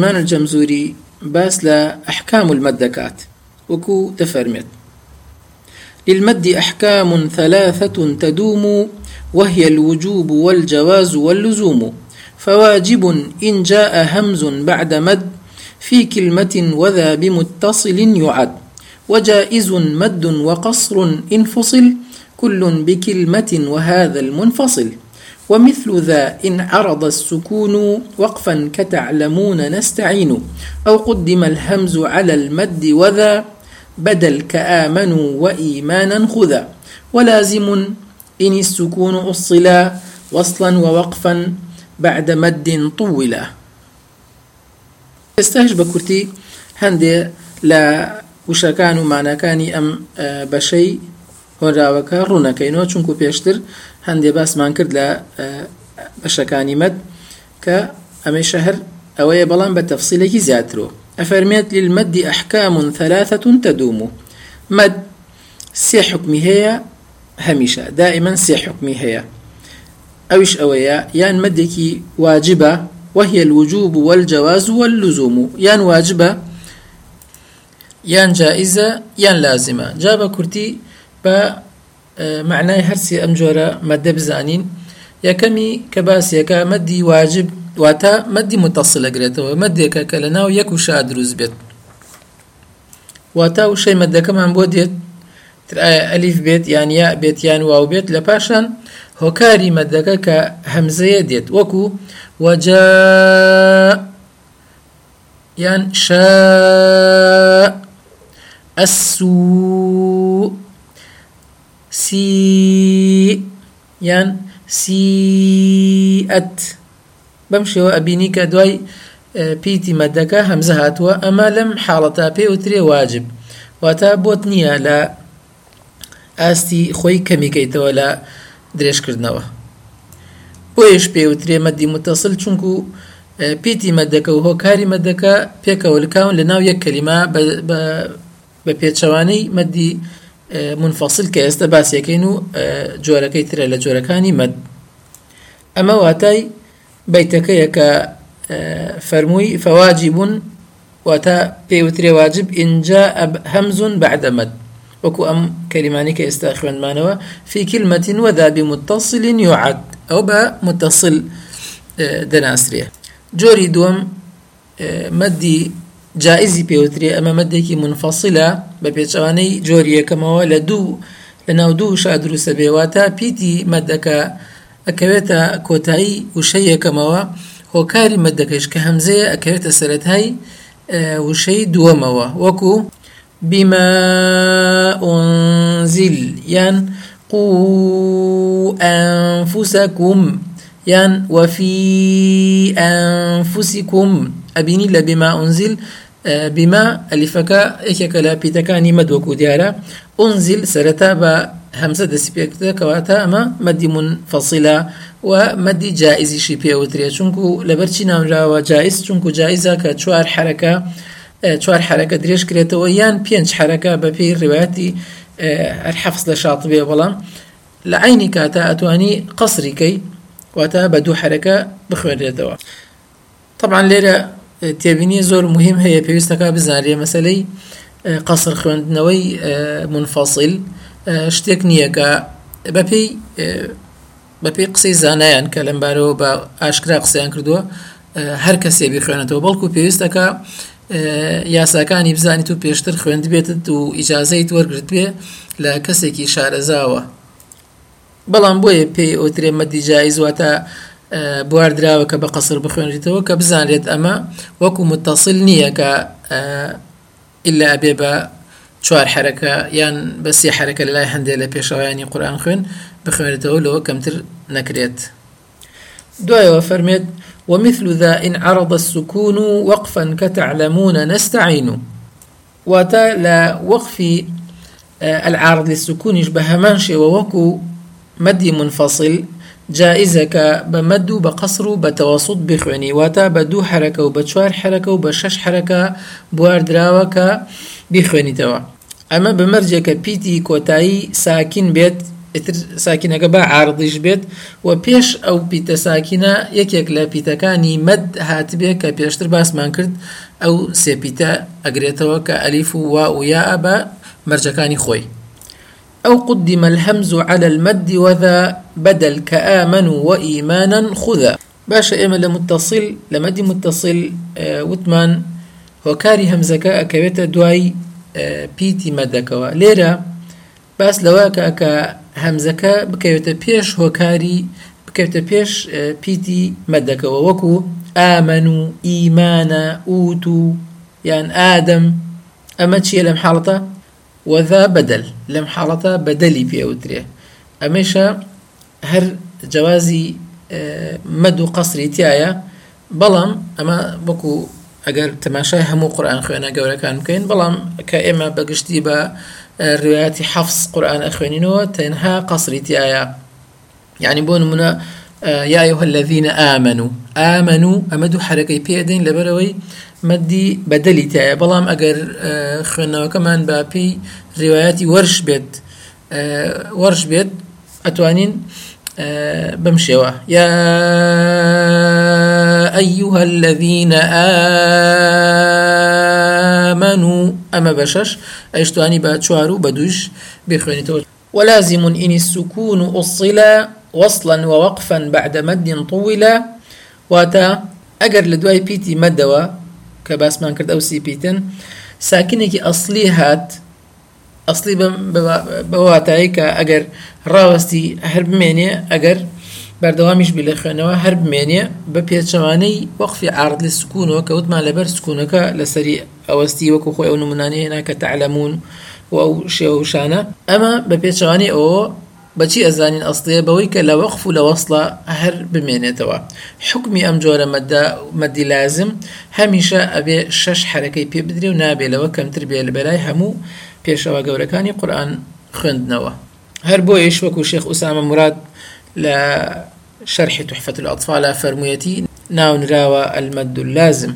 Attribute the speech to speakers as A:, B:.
A: سليمان الجمزوري باس لأحكام المدكات وكو تفرمت للمد أحكام ثلاثة تدوم وهي الوجوب والجواز واللزوم. فواجب إن جاء همز بعد مد في كلمة وذا بمتصل يعد. وجائز مد وقصر إن فصل كل بكلمة وهذا المنفصل. ومثل ذا إن عرض السكون وقفا كتعلمون نستعين أو قدم الهمز على المد وذا بدل كآمنوا وإيمانا خذا. ولازم إن السكون أصلا وصلا ووقفا بعد مد طولا. استهج بكرتي هندي لا وشەکان و مانەکانی ئەم بەشەی هۆراوەکە ڕوونەکەینەوە چونکو پێشتر هەندێ باسمان کرد لە بەشەکانی مەد کە ئەمەی شەهر ئەوەیە بەڵام بە تەفسیلێکی زیاترۆ. ئەفەرمێت للمەد ئەحکام ثلاثة تدوم. مد سێ حکمی هەیە هەمیشە دائما سێ حکمی هەیە. ئەوش ئەوەیە یان مدێکی واجبە وهي الوجوب والجواز واللزوم. يان واجبة يان جائزة يان لازمة جاب كرتي با معنای هەرسی ئەم جۆرە مەدە بزانین. یەکەمی کە باسیەکە مەدی واجب واتە مەدی متەصل ئەگرێتەوە مەدێکە کە لە ناو یەک وشا دروست بێت. واتە وشەی مەدەکەمان بۆ دێت ئەلیف بێت یان یا بێت یان واو بێت لە پاشان هۆکاری مەدەکە کە هەمزەیە دێت. وەکو وەجا یان شاء السوء سی یان سیئەت بەم شێوە ئەبینی کە دوای پیتی مەدەکە هەمزە هاتووە ئەمە لەم حاڵەتا پێ وترێ واجب. واتە بۆت نییە لە ئاستی خۆی کەمیکەیتەوە لە درێژکردنەوە. بۆیش پێوترێ مەدی متەسل چونکو پیتی مەدەکە و هۆکاری مەدەکە پێکەوەلکون لە ناو یەک کەلیما بە پێچەوانەی مەدی منفصل کە ئێستا باسیەکەین و جۆرەکەی ترە لە جۆرەکانی مەد. ئەمە واتای بەیتەکەیە کە فەرمووی فەواجیبوون واتە پێوترێ واجب اینجا هەمزون بعدەمەد وەکو ئەم کەلیمانی کە ئێستا خوێنمانەوە في كلمة وذا بمتصل يعد أو با متصل دەناسرێ. جۆری دووەم مەدی جائزی پێوترێ ئەمە مەدێکی منفەسیلە بە پێچوانەی جۆری یەکەمەوە لە دوو لە ناو دوو شا دروستە بێواتە پیتی مەدەکە ئەکەوێتە کۆتایی وشەی یەکەمەوە هۆکاری مەدەکەش کە هەمزەیە ئەکەوێتە سەرەتایی وشەی دووەمەوە. وەکو بما أنزل ين قو أنفسكم ين وفي أنفسكم أبيني لبما أنزل بما ئەلیفەکە یەکێکە لە پیتەکانی مەدوەکو دیارە. ئۆنزیل سەرەتا بە هەمزە دەسی پێکەکەواتە ئەمە مەدیمون فەسیلا و مەدی جائزیشی پێوترێ. چونکو لەبەرچی نامراوە جایز چونکو جایزە کە چوار حرەکە چوار حرەکە درێژ کرێتەوە یان پێنج حرەکە بە پێی ڕێواتی هەر حەفز لە شاط بێ بەڵام. لە عینی کاتە ئەتوانی قەسریکەی واتە بە دوو حرەکە بخوێنرێتەوە. طبعا لێرە تێبینی زۆر مهم هەیە پێویستەکە بزانێ مەسلەی قەسر خوێندنەوەی منفەسیل شتێک نییە کە بەپی بەپی قسەی زانایان کە لەمبارەوە بە ئاشکرا قسەیان کردووە هەر کەسێ بخوێنێتەوە بەڵکو پێویستەکە یاساکانی بزانیت و پێشتر خوێند بێتت و ئیجاازەیت وەرگرت بێ لە کەسێکی شارەزاوە. بەڵام بۆیە پێی ئۆترێ مەدی جایز واتە بواردراوە کە بە قەسر بخوێنریتەوە کە بزانێت ئەمە وەکو متەسل نییە کە ئللا ئەبێ بە چوار حرەکە یان بەسی حرەکە لە لای هەندێک لە پێشەوایانی قورآان خوێن بخوێنێتەوە لەوە کەمتر نەکرێت دوایەوە فەرمێت ومثل ذا إن عرض السكون وقفا كتعلمون نستعين. واتا لا وقف العارض للسكون يشبه منشي ووكو مدي منفصل. جائزەکە بە مەد و بە قەسر و بە تەواسوت بخوێنی واتە بە دوو حرەکە و بە چوار حرەکە و بە شش حرەکە بواردراوەکە بخوێنیتەوە ئەمە بەمەرجێکە پیتی کۆتایی ساکین بێت ئتر ساکینەکە بە عارضیش بێت و پێش ئەو پیتە ساکینە یەکێک لە پیتەکانی مەد هاتبێ کە پێشتر باسمان کرد ئەو سێپیتە ئەگرێتەوە کە ئەلیف و وا و یا بە مەرجەکانی خۆی أو قدم الهمز على المد وذا بدل كآمن وإيمانا خذا. باشا إما لمتصل لمد متصل آه وتمان هۆکاری هەمزەکە ئەکەوێتە دوای پیتی مەدەکەوە لێرە باس لەوەکە کە هەمزەکە بکەوێتە پێش هۆکاری بکەوتە پێش پیتی مەدەکەوە وەکو ئامن و ئیمانە ئوت و یان ئادەم ئەمە چیە وەذا بەدەل لەم حاڵەتە بەدەلی پێوترێ. ئەمەشە هەر جوازی مەد و قەسری تایە بەڵام ئەمە وەکو ئەگەر تەماشای هەموو قورآان خوێنە گەورەکان بکەین بەڵام کە ئێمە بەگشتی بە ڕوایەتی حەفس قورآان ئەخوێنینەوە تەنها قەسری تایە. یعنی بۆ نمونە یا أيها الذين آمنوا آمنوا ئەمە دوو حرەکەی پێدەین لەبەرەوەی مەدی بەدەلی تایە بەڵام ئەگەر خوێندنەوەکەمان با پێی ڕێوایەتی وەرش بێت وەرش بێت ئەتوانین بەم شێوە یا أيها الذين آمنوا أما بشش أيشتواني باتشوارو بدوش بخوانيتو ولازم إن السكون أصلا وصلا ووقفا بعد مد طولا واتا أجر لدواي بيتي مدوا کە باسمان کرد ئەو سیپیتن ساکنێکی ئەسلی هات ئەسلی بەواتایی کە ئەگەر ڕاوەستی هەر بمێنێ ئەگەر بەردەوامیش بی لە خوێنەوە هەر بمێنێ بە پێچەوانەی وەخفی عرد لە سکوونەوە کە وتمان لەبەر سکوونەکە لەسەری ئەوەستی وەکو خۆی ئەو نمونانەیە ناکە تعلممون و ئەو شێوشانە. ئەمە بە پێچوانی ئەوە بەچی ئەزانین ئەستەیە بەوەی کە لە وەخف و لە وەصلە هەر بمێنێتەوە. حکمی ئەم جۆرە مەدی لازم هەمیشە ئەبێ شەش حرەکەی پێ بدرێ و نابێلەوە کەمتر بێ لە بەلای هەموو پێشەوە گەورەکانی قورآن خوێندنەوە. هەر بۆ ئێش وەکو شێخ ئوسامە مراد لا شرح تحفة الأطفال فرميتي ناون راوى المد اللازم.